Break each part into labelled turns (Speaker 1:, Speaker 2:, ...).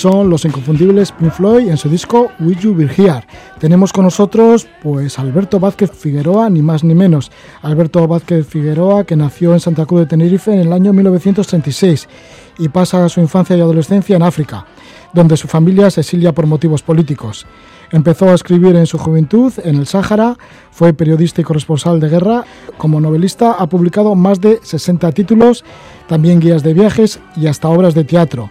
Speaker 1: son los inconfundibles Pink Floyd en su disco Will You Be Here. Tenemos con nosotros pues Alberto Vázquez Figueroa, ni más ni menos. Alberto Vázquez Figueroa, que nació en Santa Cruz de Tenerife en el año 1936 y pasa su infancia y adolescencia en África, donde su familia se exilia por motivos políticos. Empezó a escribir en su juventud en el Sáhara, fue periodista y corresponsal de guerra. Como novelista ha publicado más de 60 títulos, también guías de viajes y hasta obras de teatro.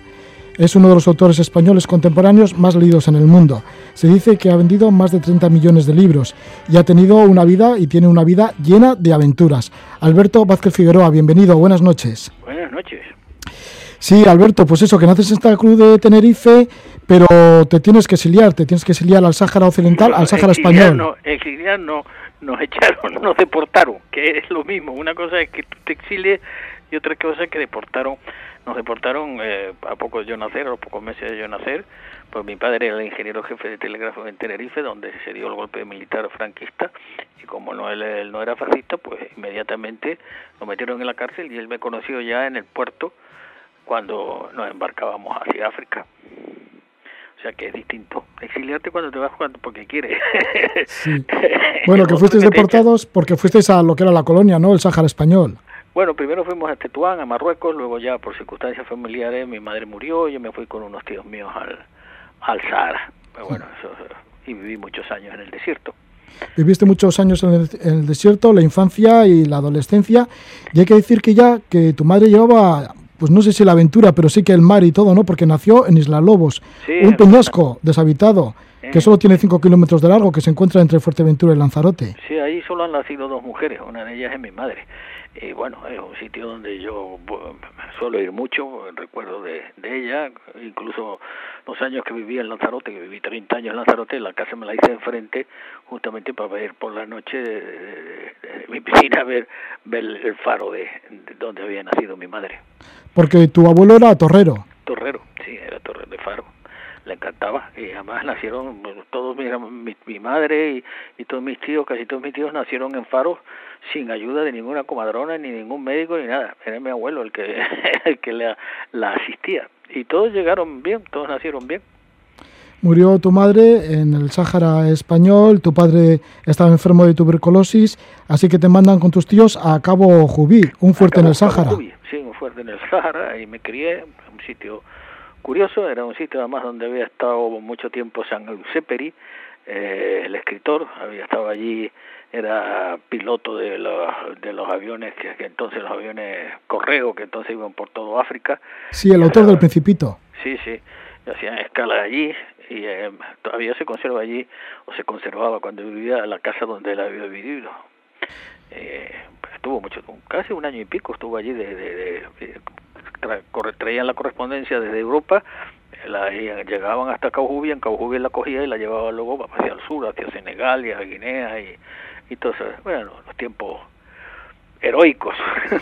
Speaker 1: Es uno de los autores españoles contemporáneos más leídos en el mundo. Se dice que ha vendido más de 30 millones de libros y ha tenido una vida y tiene una vida llena de aventuras. Alberto Vázquez Figueroa, bienvenido, buenas noches.
Speaker 2: Buenas noches.
Speaker 1: Sí, Alberto, pues eso, que naces en esta cruz de Tenerife, pero te tienes que exiliar, te tienes que exiliar al Sáhara Occidental, al Sáhara Español.
Speaker 2: No, exiliar no, nos echaron, nos deportaron, que es lo mismo. Una cosa es que te exilies y otra cosa es que deportaron nos deportaron eh, a poco de yo nacer, a los pocos meses de yo nacer, pues mi padre era el ingeniero jefe de telégrafo en Tenerife, donde se dio el golpe militar franquista, y como no él, no era fascista, pues inmediatamente lo metieron en la cárcel y él me conoció ya en el puerto cuando nos embarcábamos hacia África. O sea que es distinto. Exiliarte cuando te vas cuando, porque quieres.
Speaker 1: Bueno, que fuisteis deportados porque fuisteis a lo que era la colonia, ¿no? El Sáhara español.
Speaker 2: Bueno, primero fuimos a Tetuán, a Marruecos, luego ya por circunstancias familiares mi madre murió y yo me fui con unos tíos míos al, al Sahara. bueno, y viví muchos años en el desierto.
Speaker 1: Viviste muchos años en el, desierto, la infancia y la adolescencia, y hay que decir que ya que tu madre llevaba, pues no sé si la aventura, pero sí que el mar y todo, ¿no? Porque nació en Isla Lobos, un peñasco deshabitado, que solo tiene 5 kilómetros de largo, que se encuentra entre Fuerteventura y Lanzarote.
Speaker 2: Sí, ahí solo han nacido dos mujeres, una de ellas es mi madre y bueno, es un sitio donde yo suelo ir mucho, recuerdo de, de ella, incluso los años que viví en Lanzarote, que viví 30 años en Lanzarote, la casa me la hice enfrente justamente para ver por la noche de, mi piscina, ver, ver el faro de, donde había nacido mi madre.
Speaker 1: Porque tu abuelo era torrero.
Speaker 2: Torrero, sí, era torrero de faro le encantaba y además nacieron todos mi, mi, madre y, y, todos mis tíos casi todos mis tíos nacieron en faros sin ayuda de ninguna comadrona, ni ningún médico, ni nada. Era mi abuelo el que, el que la, la asistía. Y todos llegaron bien, todos nacieron bien.
Speaker 1: Murió tu madre en el Sáhara español, tu padre estaba enfermo de tuberculosis, así que te mandan con tus tíos a Cabo Jubí, un fuerte en el Sáhara.
Speaker 2: sí, un fuerte en el Sáhara, y me crié, un sitio curioso, era un sitio además donde había estado mucho tiempo San Euseperi, eh, el escritor, había estado allí era piloto de los, de los aviones, que, entonces los aviones correo, que entonces iban por todo África.
Speaker 1: Sí, el autor del Principito.
Speaker 2: Sí, sí, hacían escala allí y eh, todavía se conserva allí, o se conservaba cuando vivía la casa donde él había vivido. Eh, estuvo mucho, casi un año y pico estuvo allí, de, de, traían la correspondencia desde Europa la, llegaban hasta Caujubi, en Caujubi la cogía y la llevaba luego hacia el sur, hacia Senegal y a Guinea y, y bueno, los tiempos heroicos.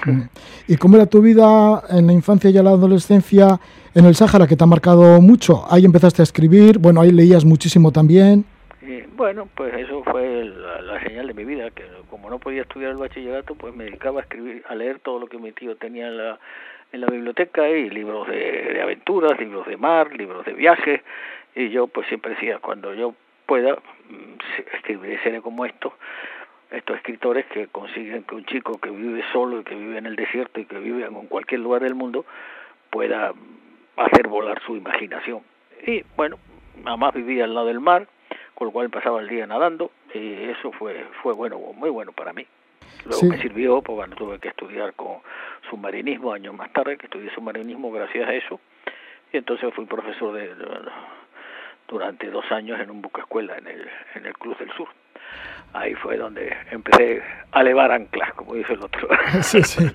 Speaker 1: ¿Y cómo era tu vida en la infancia y la adolescencia en el Sáhara, que te ha marcado mucho? Ahí empezaste a escribir, bueno, ahí leías muchísimo también.
Speaker 2: bueno, pues eso fue la, señal de mi vida, que como no podía estudiar el bachillerato, pues me dedicaba a escribir, a leer todo lo que mi tío tenía en la, en la biblioteca y libros de, aventuras, libros de mar, libros de viaje, y yo pues siempre decía, cuando yo pueda, mm, escribiré series como esto, estos escritores que consiguen que un chico que vive solo y que vive en el desierto y que vive en cualquier lugar del mundo pueda hacer volar su imaginación. Y bueno, mamá vivía al lado del mar, con lo cual pasaba el día nadando y eso fue fue bueno, muy bueno para mí. Luego me sirvió, pues bueno, tuve que estudiar con submarinismo años más tarde, que estudié submarinismo gracias a eso, y entonces fui profesor de, durante dos años en un buque escuela en el, en el Cruz del Sur ahí fue donde empecé a elevar anclas, como dice el otro.
Speaker 1: Sí, sí.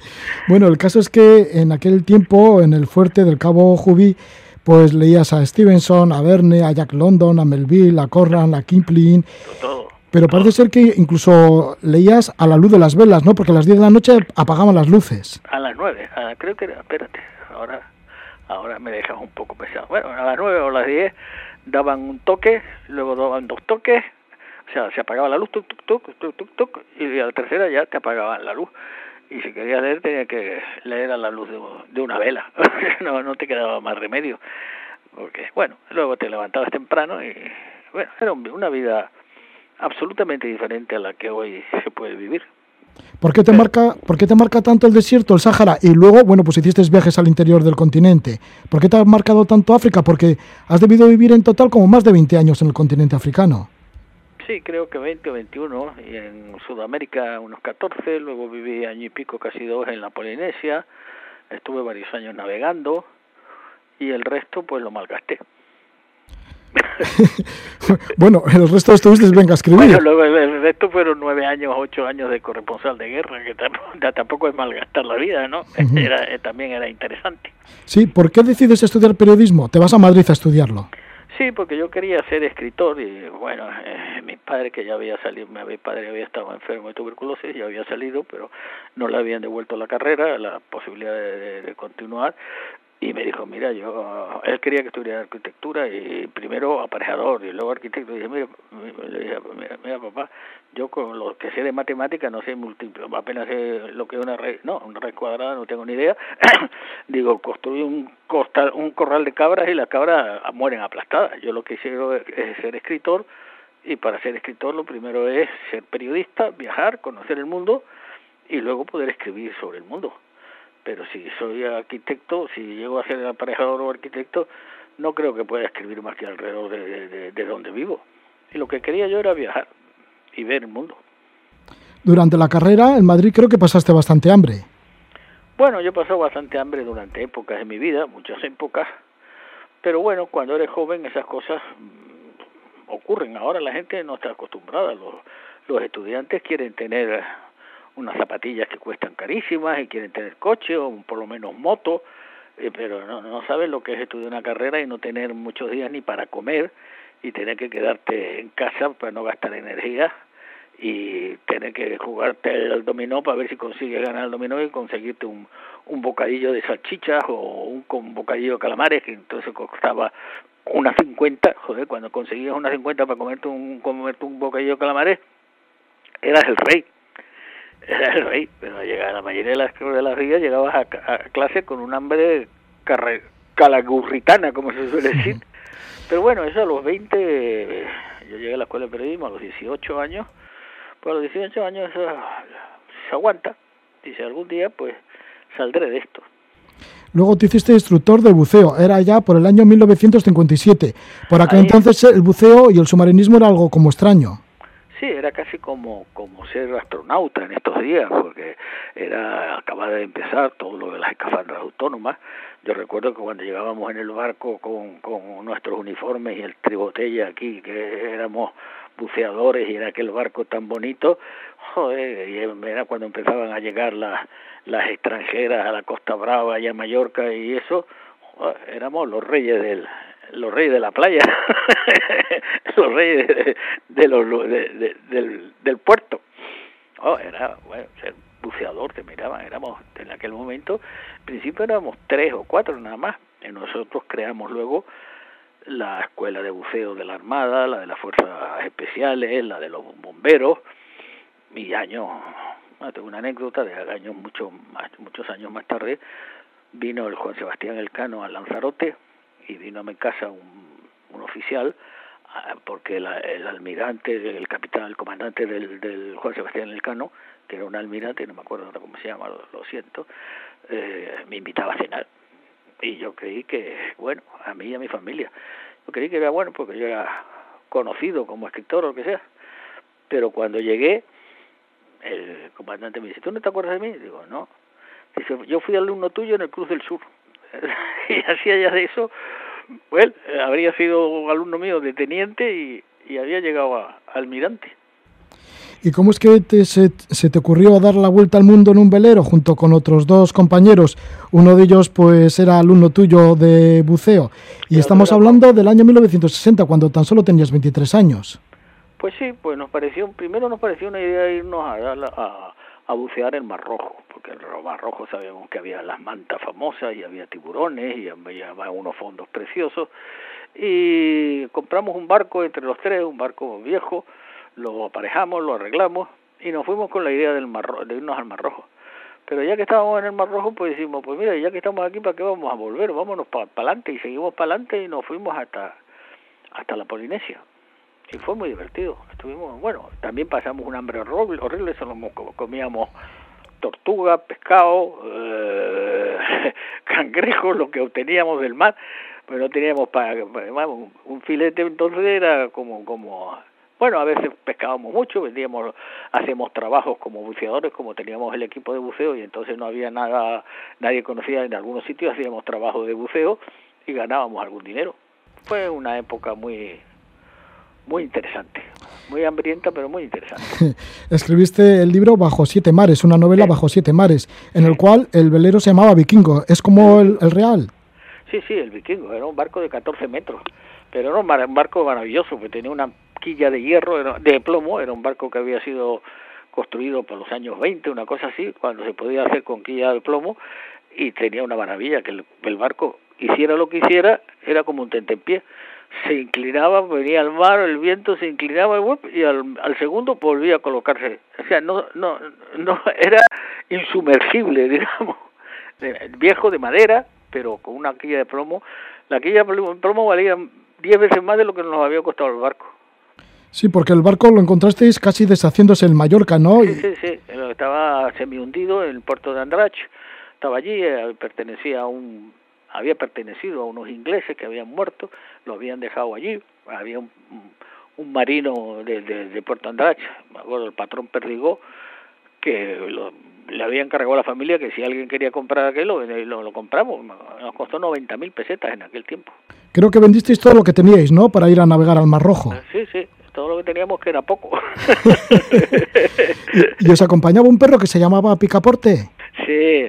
Speaker 1: Bueno, el caso es que en aquel tiempo, en el fuerte del Cabo Jubí, pues leías a Stevenson, a Verne, a Jack London, a Melville, a Corran, a Kipling. Pero parece ser que incluso leías a la luz de las velas, ¿no? Porque a las 10 de la noche apagaban las luces.
Speaker 2: A las 9, creo que era, espérate, ahora, ahora me dejas un poco pesado. Bueno, a las 9 o a las 10 daban un toque, luego daban dos toques, o sea, se apagaba la luz, tuc, tuc, tuc, tuc, tuc, y a la tercera ya te apagaban la luz. Y si querías leer, tenía que leer a la luz de, una vela. no, no te quedaba más remedio. porque, bueno, luego te levantabas temprano y, bueno, era una vida absolutamente diferente a la que hoy se puede vivir.
Speaker 1: ¿Por qué, te marca, ¿Por qué te marca tanto el desierto, el Sáhara? Y luego, bueno, pues hiciste viajes al interior del continente. ¿Por qué te ha marcado tanto África? Porque has debido vivir en total como más de 20 años en el continente africano.
Speaker 2: Sí, creo que 20 o 21, y en Sudamérica unos 14, luego viví año y pico, casi dos en la Polinesia, estuve varios años navegando y el resto pues lo malgasté.
Speaker 1: bueno, el resto estuviste venga escribir.
Speaker 2: Bueno, luego el resto fueron nueve años, ocho años de corresponsal de guerra, que tampoco es malgastar la vida, ¿no? Era, eh, también era interesante.
Speaker 1: Sí, ¿por qué decides estudiar periodismo? ¿Te vas a Madrid a estudiarlo?
Speaker 2: Sí, porque yo quería ser escritor y bueno, eh, mi padre que ya había salido, mi padre había estado enfermo de tuberculosis, ya había salido, pero no le habían devuelto la carrera, la posibilidad de continuar y me dijo, mira, yo, él quería que estudiara arquitectura y primero aparejador y luego arquitecto. Y dije, mira, mira, papá, yo con lo que sé de matemática no sé múltiplo, apenas sé lo que es una red, no, una red cuadrada, no tengo ni idea. Digo, construí un, costal, un corral de cabras y las cabras mueren aplastadas. Yo lo que quiero es ser escritor y para ser escritor lo primero es ser periodista, viajar, conocer el mundo y luego poder escribir sobre el mundo pero si soy arquitecto, si llego a ser aparejador o arquitecto, no creo que pueda escribir más que alrededor de, de, donde vivo. Y lo que quería yo era viajar y ver el mundo.
Speaker 1: Durante la carrera en Madrid creo que pasaste bastante hambre.
Speaker 2: Bueno, yo he pasado bastante hambre durante épocas de mi vida, muchas épocas, pero bueno, cuando eres joven esas cosas mm, ocurren. Ahora la gente no está acostumbrada, los, los estudiantes quieren tener unas zapatillas que cuestan carísimas y quieren tener coche o por lo menos moto, eh, pero no, no saben lo que es estudiar una carrera y no tener muchos días ni para comer y tener que quedarte en casa para no gastar energía y tener que jugarte el dominó para ver si consigues ganar el dominó y conseguirte un, un bocadillo de salchichas o un, un bocadillo de calamares que entonces costaba una cincuenta, joder, cuando conseguías una cincuenta para comerte un, comerte un bocadillo de calamares, eras el rey era el rey, pero llegaba, la mayoría de las, de las días llegabas a, clase con un hambre calagurritana, como se suele decir. Pero bueno, eso a los 20, yo llegué a la escuela de periodismo a los 18 años, pues a los 18 años eso se aguanta. Dice, algún día pues saldré de esto.
Speaker 1: Luego te hiciste instructor de buceo, era ya por el año 1957. Por aquel entonces el buceo y el submarinismo era algo como extraño.
Speaker 2: Sí, era casi como, como ser astronauta en estos días, porque era acababa de empezar todo lo de las escafandras autónomas. Yo recuerdo que cuando llegábamos en el barco con, con nuestros uniformes y el tribotella aquí, que éramos buceadores y era aquel barco tan bonito, joder, y era cuando empezaban a llegar las, las extranjeras a la Costa Brava y a Mallorca y eso, éramos los reyes del, los reyes de la playa, los reyes de, los, de, del, puerto. Oh, era, bueno, ser buceador, te miraban, éramos en aquel momento, en principio éramos tres o cuatro nada más, y nosotros creamos luego la escuela de buceo de la Armada, la de las Fuerzas Especiales, la de los bomberos, y años, tengo una anécdota de años mucho muchos años más tarde, vino el Juan Sebastián Elcano a Lanzarote, y vino a mi casa un, un oficial ah, porque el, el, almirante, el capitán, el comandante del, del Juan Sebastián Elcano, que era un almirante, no me acuerdo cómo se llama, lo, siento, eh, me invitaba a cenar. Y yo creí que, bueno, a mí y a mi familia, yo creí que era bueno porque yo era conocido como escritor o lo que sea. Pero cuando llegué, el comandante me dice, ¿tú no te acuerdas de mí? Digo, no. Dice, yo fui alumno tuyo en el Cruz del Sur. y hacía ya de eso, bueno, habría sido alumno mío de teniente y, había llegado a, almirante.
Speaker 1: ¿Y cómo es que se, se, te ocurrió dar la vuelta al mundo en un velero junto con otros dos compañeros? Uno de ellos pues era alumno tuyo de buceo. Y estamos hablando del año 1960, cuando tan solo tenías 23 años.
Speaker 2: Pues sí, pues nos pareció, primero nos pareció una idea irnos a, a, a bucear el Mar Rojo, porque en el Mar Rojo sabíamos que había las mantas famosas y había tiburones y había unos fondos preciosos. Y compramos un barco entre los tres, un barco viejo, lo aparejamos, lo arreglamos y nos fuimos con la idea del mar, de irnos al Mar Rojo. Pero ya que estábamos en el Mar Rojo, pues decimos, pues mira, ya que estamos aquí, ¿para qué vamos a volver? Vámonos para adelante y seguimos para adelante y nos fuimos hasta, hasta la Polinesia. Y fue muy divertido. Estuvimos, bueno, también pasamos un hambre horrible, horrible solo comíamos tortuga, pescado, eh, cangrejo, lo que obteníamos del mar, pero no teníamos para, un filete entonces era como como bueno, a veces pescábamos mucho, vendíamos, hacíamos trabajos como buceadores, como teníamos el equipo de buceo y entonces no había nada, nadie conocía en algunos sitios, hacíamos trabajo de buceo y ganábamos algún dinero. Fue una época muy, muy interesante, muy hambrienta, pero muy interesante.
Speaker 1: Escribiste el libro Bajo Siete Mares, una novela Bajo Siete Mares, en el cual el velero se llamaba Vikingo. ¿Es como el, el real?
Speaker 2: Sí, sí, el Vikingo, era un barco de 14 metros, pero era un barco maravilloso, que tenía una quilla de hierro, de plomo, era un barco que había sido construido por los años 20, una cosa así, cuando se podía hacer con quilla de plomo, y tenía una maravilla, que el, barco hiciera lo que hiciera, era como un tentempié. Se inclinaba, venía al mar, el viento se inclinaba y al, al segundo volvía a colocarse. O sea, no, no, no, era insumergible, digamos. viejo de madera, pero con una quilla de plomo. La quilla de plomo valía diez veces más de lo que nos había costado el barco.
Speaker 1: Sí, porque el barco lo encontrasteis casi deshaciéndose en Mallorca, ¿no?
Speaker 2: Sí, sí, sí. Estaba semi hundido en el puerto de Andrach. Estaba allí, eh, pertenecía a un, había pertenecido a unos ingleses que habían muerto, lo habían dejado allí. Había un, un marino de, de, Puerto Andrach, me acuerdo, el patrón Perdigó, que le había encargado a la familia que si alguien quería comprar aquello, lo, lo, compramos. Nos costó 90 mil pesetas en aquel tiempo.
Speaker 1: Creo que vendisteis todo lo que teníais, ¿no? Para ir a navegar al Mar Rojo.
Speaker 2: Sí, sí todo lo que teníamos que era poco.
Speaker 1: ¿Y, os acompañaba un perro que se llamaba Picaporte?
Speaker 2: Sí,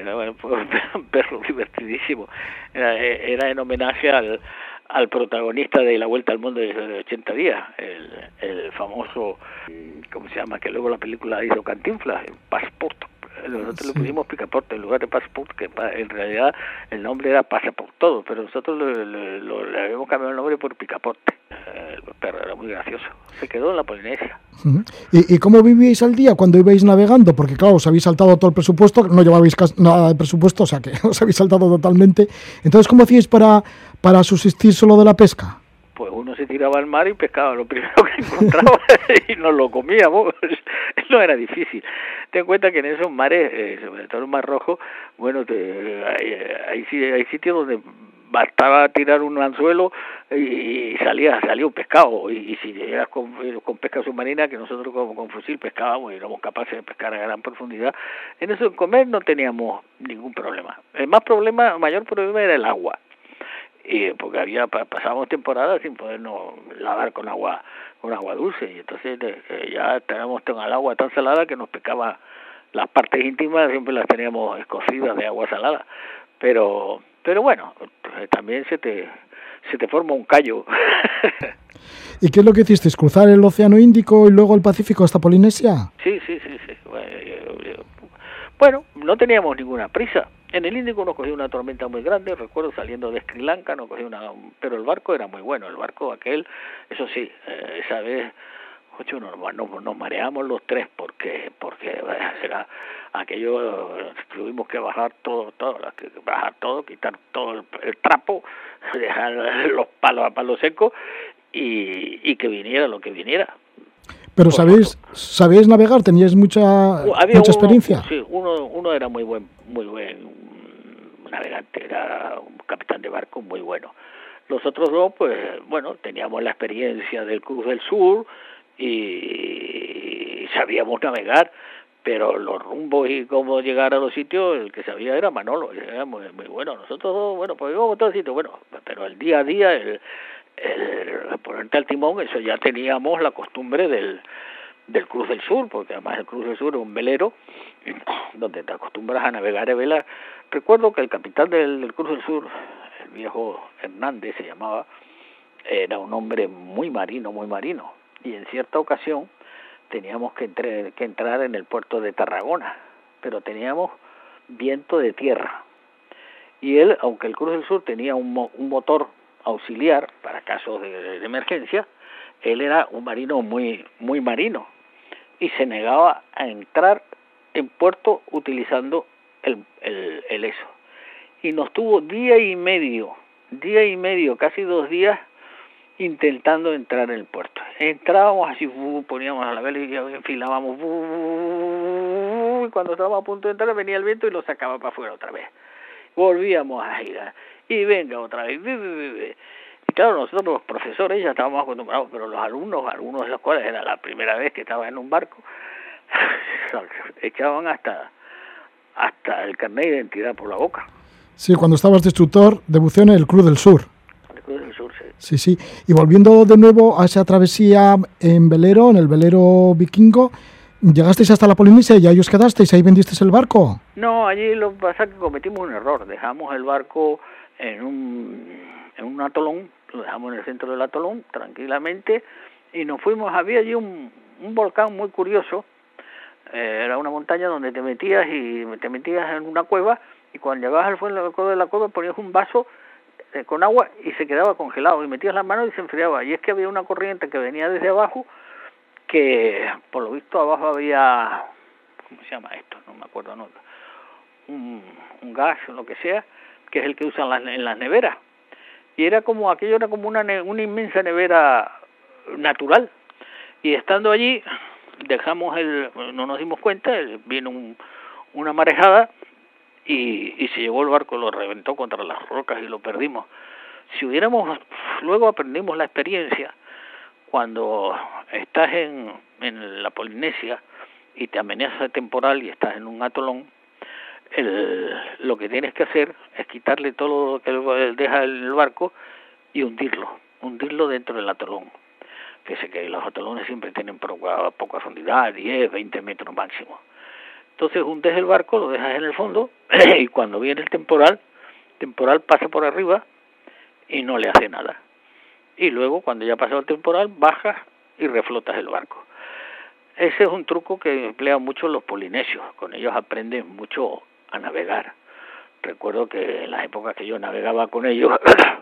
Speaker 2: un perro divertidísimo. Era, era, en homenaje al, al protagonista de La Vuelta al Mundo de 80 días, el, el famoso, ¿cómo se llama? Que luego la película hizo Cantinflas, Passport nosotros le pusimos picaporte en lugar de passport, que en realidad el nombre era passport todo, pero nosotros le, habíamos cambiado el nombre por picaporte. Eh, el perro era muy gracioso. Se quedó en la Polinesia.
Speaker 1: ¿Y, ¿Y, cómo vivíais al día cuando ibais navegando? Porque claro, os habéis saltado todo el presupuesto, no llevabais nada de presupuesto, o sea que os habéis saltado totalmente. Entonces, ¿cómo hacíais para, para subsistir solo de la pesca?
Speaker 2: pues uno se tiraba al mar y pescaba lo primero que encontraba y nos lo comíamos. no era difícil. Ten cuenta que en esos mares, eh, sobre todo el Mar Rojo, bueno, te, hay, hay, hay sitios donde bastaba tirar un anzuelo y, salía salía un pescado. Y, si llegas con, con, pesca submarina que nosotros con, con fusil pescábamos y éramos capaces de pescar a gran profundidad en eso en comer no teníamos ningún problema. El más problema mayor problema era el agua. Y porque había pasábamos temporadas sin podernos lavar con agua con agua dulce. Y entonces eh, ya teníamos el agua tan salada que nos pecaba las partes íntimas siempre las teníamos escocidas de agua salada. Pero pero bueno eh, también se te se te forma un callo
Speaker 1: ¿Y qué es lo que hiciste? ¿Cruzar el Océano Índico y luego el Pacífico hasta Polinesia?
Speaker 2: Sí, sí, sí, sí. Bueno, no teníamos ninguna prisa. En el Índico nos cogió una tormenta muy grande, recuerdo saliendo de Sri Lanka, nos cogió una, pero el barco era muy bueno, el barco aquel, eso sí, eh, esa vez ocho, nos, nos, mareamos los tres porque porque era aquello tuvimos que bajar todo todo bajar todo quitar todo el, trapo dejar los palos a palo seco y, y que viniera lo que viniera
Speaker 1: pero sabéis, sabéis navegar, teníais mucha, mucha experiencia.
Speaker 2: sí, uno, uno era muy buen, muy buen navegante, era un capitán de barco muy bueno. Los otros dos, pues, bueno, teníamos la experiencia del Cruz del Sur y sabíamos navegar, pero los rumbos y cómo llegar a los sitios, el que sabía era Manolo, era muy, bueno. Nosotros bueno, pues íbamos a todos sitios, bueno, pero el día a día, el, el ponerte al timón, eso ya teníamos la costumbre del, del Cruz del Sur, porque además el Cruz del Sur es un velero donde te acostumbras a navegar de vela. Recuerdo que el capitán del, del Cruz del Sur, el viejo Hernández se llamaba, era un hombre muy marino, muy marino, y en cierta ocasión teníamos que, entrar en el puerto de Tarragona, pero teníamos viento de tierra. Y él, aunque el Cruz del Sur tenía un, un motor auxiliar para casos de, emergencia, él era un marino muy, muy marino y se negaba a entrar en puerto utilizando el, el eso. Y nos tuvo día y medio, día y medio, casi dos días, intentando entrar en el puerto. Entrábamos así, poníamos a la vela y enfilábamos, y cuando estábamos a punto de entrar venía el viento y lo sacaba para afuera otra vez. Volvíamos a ir, y venga otra vez. Y claro, nosotros los profesores ya estábamos acostumbrados, pero los alumnos, algunos de los cuales era la primera vez que estaban en un barco, echaban hasta, hasta el carnet de identidad por la boca.
Speaker 1: Sí, cuando estabas de instructor de buceo en el Cruz del Sur.
Speaker 2: El Cruz del Sur, sí.
Speaker 1: Sí. Y volviendo de nuevo a esa travesía en velero, en el velero vikingo, ¿llegasteis hasta la Polinesia y ahí os quedasteis? ¿Ahí vendisteis el barco?
Speaker 2: No, allí lo que pasa es que cometimos un error. Dejamos el barco en un, en un atolón, lo dejamos en el centro del atolón tranquilamente y nos fuimos. Había allí un, un volcán muy curioso. Eh, era una montaña donde te metías y te metías en una cueva y cuando llegabas al fondo de la cueva ponías un vaso con agua y se quedaba congelado y metías las manos y se enfriaba. Y es que había una corriente que venía desde abajo que por lo visto abajo había, ¿cómo se llama esto? No me acuerdo, no, un, un gas o lo que sea, que es el que usan las, en las neveras. Y era como, aquello era como una, una inmensa nevera natural. Y estando allí, dejamos el, no nos dimos cuenta, vino un, una marejada y, y se llevó el barco, lo reventó contra las rocas y lo perdimos. Si hubiéramos, luego aprendimos la experiencia, cuando estás en, en la Polinesia y te amenaza temporal y estás en un atolón, el, lo que tienes que hacer es quitarle todo lo que deja el barco y hundirlo, hundirlo dentro del atolón. Fíjese que los atolones siempre tienen poca, poca profundidad, 10, 20 metros máximo. Entonces hundes el barco, lo dejas en el fondo y cuando viene el temporal, temporal pasa por arriba y no le hace nada. Y luego cuando ya pasó el temporal, bajas y reflotas el barco. Ese es un truco que emplean mucho los polinesios, con ellos aprenden mucho a navegar. Recuerdo que en las épocas que yo navegaba con ellos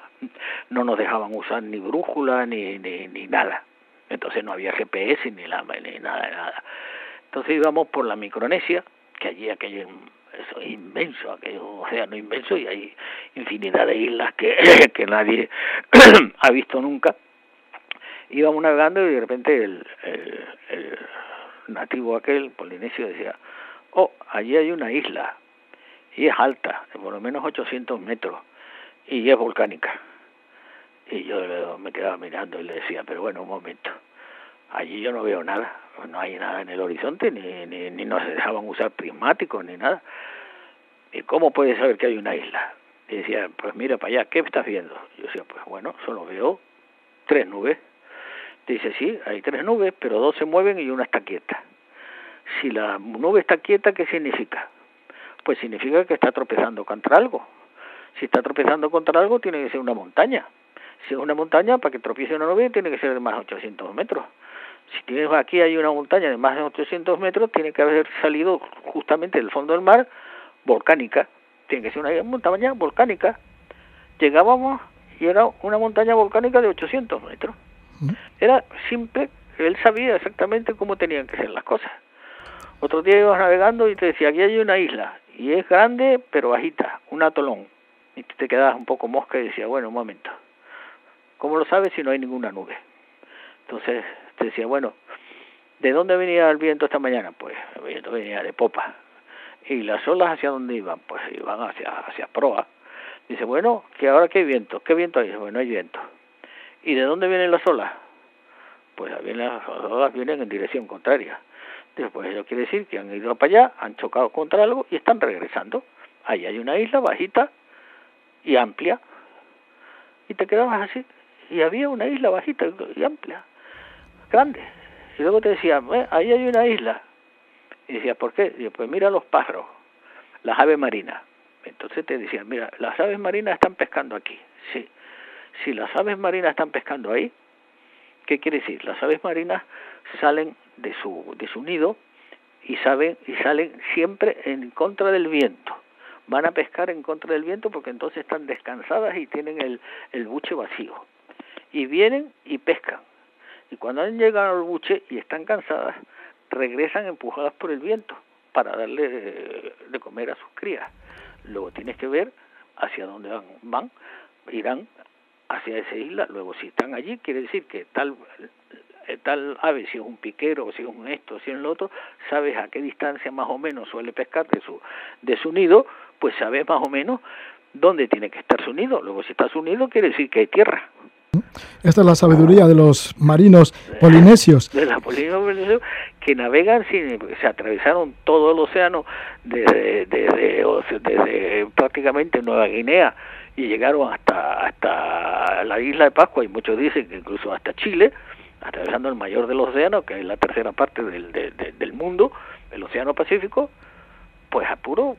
Speaker 2: no nos dejaban usar ni brújula ni, ni, ni nada. Entonces no había GPS ni, la, ni nada, nada. Entonces íbamos por la Micronesia, que allí aquello es inmenso, aquello océano inmenso y hay infinidad de islas que, que nadie ha visto nunca. Íbamos navegando y de repente el, el, el nativo aquel, polinesio, decía, oh, allí hay una isla y es alta, de por lo menos 800 metros y es volcánica. Y yo me quedaba mirando y le decía, pero bueno, un momento, allí yo no veo nada no hay nada en el horizonte, ni, ni, ni nos dejaban usar prismáticos, ni nada. ¿Y cómo puedes saber que hay una isla? Y decía, pues mira para allá, ¿qué estás viendo? Yo decía, pues bueno, solo veo tres nubes. Dice, sí, hay tres nubes, pero dos se mueven y una está quieta. Si la nube está quieta, ¿qué significa? Pues significa que está tropezando contra algo. Si está tropezando contra algo, tiene que ser una montaña. Si es una montaña, para que tropiece una nube, tiene que ser de más de 800 metros si tienes aquí hay una montaña de más de 800 metros, tiene que haber salido justamente del fondo del mar volcánica. Tiene que ser una montaña volcánica. Llegábamos y era una montaña volcánica de 800 metros. Era simple, él sabía exactamente cómo tenían que ser las cosas. Otro día ibas navegando y te decía, aquí hay una isla, y es grande pero bajita, un atolón. Y te quedabas un poco mosca y decía, bueno, un momento, ¿cómo lo sabes si no hay ninguna nube? Entonces decía, bueno, ¿de dónde venía el viento esta mañana? Pues el viento venía de popa. ¿Y las olas hacia dónde iban? Pues iban hacia, hacia proa. Dice, bueno, que ahora qué viento? ¿Qué viento hay? Bueno, hay viento. ¿Y de dónde vienen las olas? Pues las olas vienen en dirección contraria. Después eso quiere decir que han ido para allá, han chocado contra algo y están regresando. Ahí hay una isla bajita y amplia. Y te quedabas así. Y había una isla bajita y amplia grande. Y luego te decía, ahí hay una isla. Y decía, ¿por qué? Y pues mira los pájaros, las aves marinas. Entonces te decía, mira, las aves marinas están pescando aquí. Sí. Si las aves marinas están pescando ahí, ¿qué quiere decir? Las aves marinas salen de su, de su nido y, saben, y salen siempre en contra del viento. Van a pescar en contra del viento porque entonces están descansadas y tienen el, el buche vacío. Y vienen y pescan y cuando han llegado al buche y están cansadas, regresan empujadas por el viento, para darle de, comer a sus crías. Luego tienes que ver hacia dónde van, van, irán hacia esa isla. Luego si están allí, quiere decir que tal eh, tal ave, si es un piquero, si es un esto, si es lo otro, sabes a qué distancia más o menos suele pescar de su, de su nido, pues sabes más o menos dónde tiene que estar su nido. Luego si está su nido quiere decir que hay tierra.
Speaker 1: Esta es la sabiduría de los marinos polinesios.
Speaker 2: Que navegan sin, se atravesaron todo el océano desde, desde, desde prácticamente Nueva Guinea y llegaron hasta hasta la isla de Pascua. Y muchos dicen que incluso hasta Chile atravesando el mayor de los océanos que es la tercera parte del, del mundo el océano Pacífico pues a puro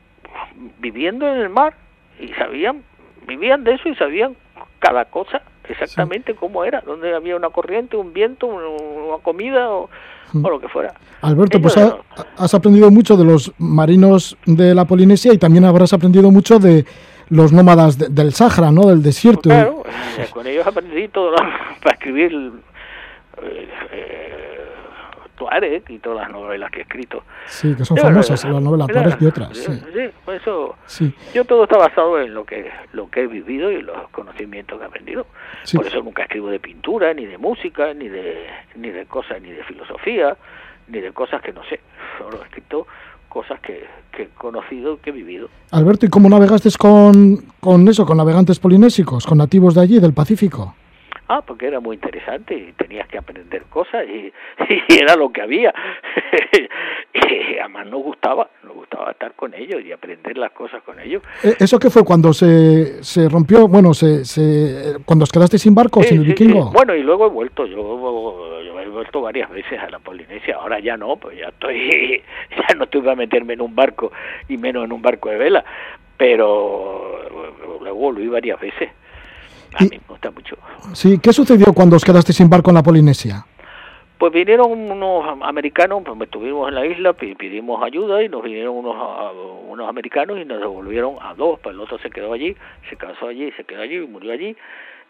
Speaker 2: viviendo en el mar. Y sabían vivían de eso y sabían cada cosa exactamente cómo era, donde había una corriente, un viento, una comida o, lo que fuera.
Speaker 1: Alberto, pues has aprendido mucho de los marinos de la Polinesia y también habrás aprendido mucho de los nómadas del Sáhara, ¿no? Del desierto.
Speaker 2: claro, con ellos aprendí todo para escribir eh, Tuareg y todas las novelas que he escrito.
Speaker 1: Sí, que son famosas, las novelas Tuareg y otras. Sí,
Speaker 2: pues eso. Yo todo está basado en lo que lo que he vivido y los conocimientos que he aprendido. Por eso nunca escribo de pintura, ni de música, ni de ni de cosas, ni de filosofía, ni de cosas que no sé. Solo he escrito cosas que, que he conocido, que he vivido.
Speaker 1: Alberto, ¿y cómo navegaste con, con eso, con navegantes polinésicos, con nativos de allí, del Pacífico?
Speaker 2: Ah, porque era muy interesante y tenías que aprender cosas y, y era lo que había. y además nos gustaba, nos gustaba estar con ellos y aprender las cosas con ellos.
Speaker 1: Eh, ¿Eso qué fue cuando se, se rompió? Bueno, se, se, cuando os quedaste sin barco, sin el vikingo.
Speaker 2: Bueno, y luego he vuelto, yo, yo, he vuelto varias veces a la Polinesia, ahora ya no, pues ya estoy, ya no estoy a meterme en un barco y menos en un barco de vela, pero luego volví varias veces. A mí me gusta mucho.
Speaker 1: Sí, ¿qué sucedió cuando os quedaste sin barco en la Polinesia?
Speaker 2: Pues vinieron unos americanos, pues estuvimos en la isla, pidimos ayuda y nos vinieron unos, unos americanos y nos devolvieron a dos, pues el otro se quedó allí, se casó allí, se quedó allí y murió allí.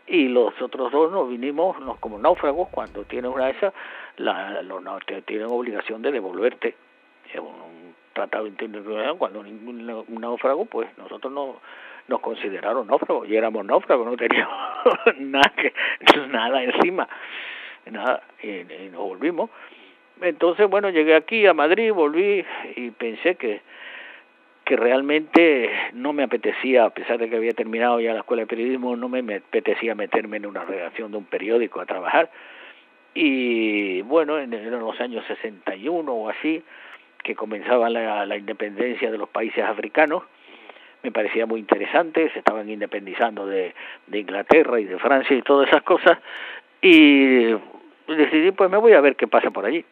Speaker 2: Y los otros dos nos vinimos nos, como náufragos, cuando tienen una de esas, la, los tienen obligación de devolverte. Es un tratado internacional, cuando ningún náufrago, pues nosotros no nos consideraron náufragos y éramos náufragos, no teníamos nada, que, nada encima, nada, y, nos volvimos. Entonces, bueno, llegué aquí a Madrid, volví y pensé que que realmente no me apetecía, a pesar de que había terminado ya la escuela de periodismo, no me apetecía meterme en una redacción de un periódico a trabajar. Y bueno, en, los años 61 o así, que comenzaba la, la independencia de los países africanos, me parecía muy interesante, se estaban independizando de, de Inglaterra y de Francia y todas esas cosas, y decidí pues me voy a ver qué pasa por allí.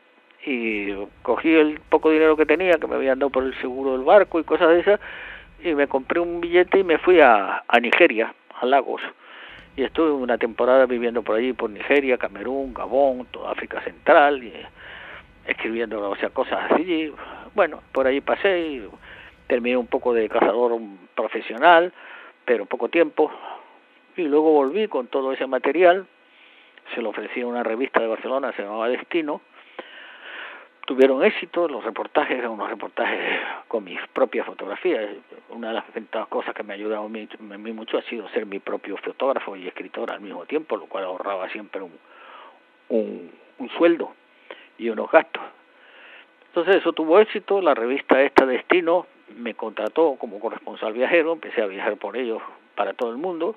Speaker 2: Y cogí el poco dinero que tenía, que me habían dado por el seguro del barco y cosas de esas, y me compré un billete y me fui a, a Nigeria, a Lagos. Y estuve una temporada viviendo por allí, por Nigeria, Camerún, Gabón, toda África Central, y escribiendo o sea, cosas así. Bueno, por allí pasé y terminé un poco de cazador profesional, pero poco tiempo, y luego volví con todo ese material, se lo ofrecí a una revista de Barcelona, se llamaba Destino, tuvieron éxito, los reportajes eran unos reportajes con mis propias fotografías, una de las cosas que me ha ayudado a mí, mucho ha sido ser mi propio fotógrafo y escritor al mismo tiempo, lo cual ahorraba siempre un, un, un sueldo y unos gastos. Entonces eso tuvo éxito, la revista esta Destino me contrató como corresponsal viajero, empecé a viajar por ellos para todo el mundo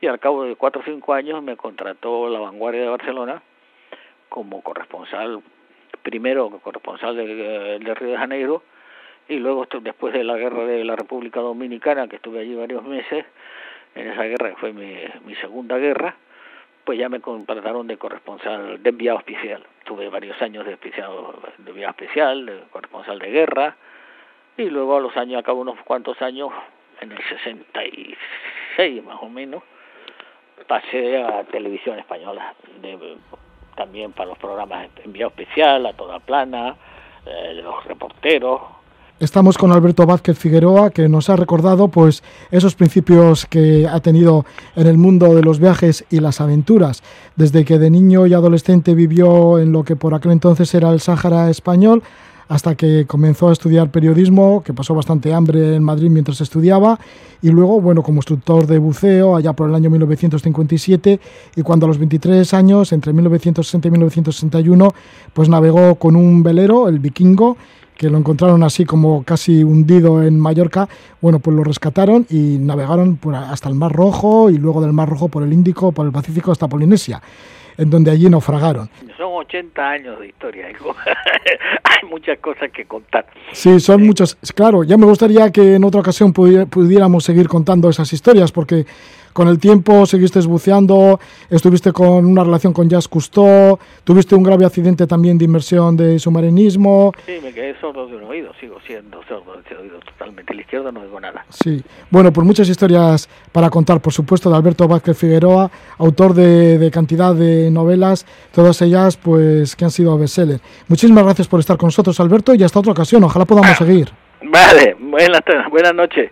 Speaker 2: y al cabo de cuatro o cinco años me contrató la Vanguardia de Barcelona como corresponsal, primero corresponsal de, de Río de Janeiro y luego después de la guerra de la República Dominicana, que estuve allí varios meses, en esa guerra que fue mi, mi segunda guerra, pues ya me contrataron de corresponsal, de enviado especial. Tuve varios años de, especial, de enviado especial, de corresponsal de guerra, y luego a los años, acabo unos cuantos años, en el 66 más o menos, pasé a televisión española, también para los programas enviado especial, a toda plana, eh, los reporteros.
Speaker 1: Estamos con Alberto Vázquez Figueroa, que nos ha recordado pues esos principios que ha tenido en el mundo de los viajes y las aventuras, desde que de niño y adolescente vivió en lo que por aquel entonces era el Sáhara español, hasta que comenzó a estudiar periodismo, que pasó bastante hambre en Madrid mientras estudiaba, y luego, bueno, como instructor de buceo allá por el año 1957, y cuando a los 23 años, entre 1960 y 1961, pues navegó con un velero, el Vikingo, que lo encontraron así como casi hundido en Mallorca, bueno, pues lo rescataron y navegaron hasta el Mar Rojo y luego del Mar Rojo por el Índico, por el Pacífico hasta Polinesia en donde allí naufragaron.
Speaker 2: Son 80 años de historia, hay muchas cosas que contar.
Speaker 1: Sí, son muchas. Claro, ya me gustaría que en otra ocasión pudiéramos seguir contando esas historias, porque con el tiempo seguiste buceando, estuviste con una relación con Jazz Cousteau, tuviste un grave accidente también de inmersión de submarinismo.
Speaker 2: Sí, me quedé sordo de un oído, sigo siendo sordo de oído totalmente. El izquierdo no digo nada.
Speaker 1: Sí, bueno, pues muchas historias para contar, por supuesto, de Alberto Vázquez Figueroa, autor de, cantidad de novelas, todas ellas pues que han sido bestseller. Muchísimas gracias por estar con nosotros, Alberto, y hasta otra ocasión. Ojalá podamos seguir.
Speaker 2: Vale, buenas, buenas noches.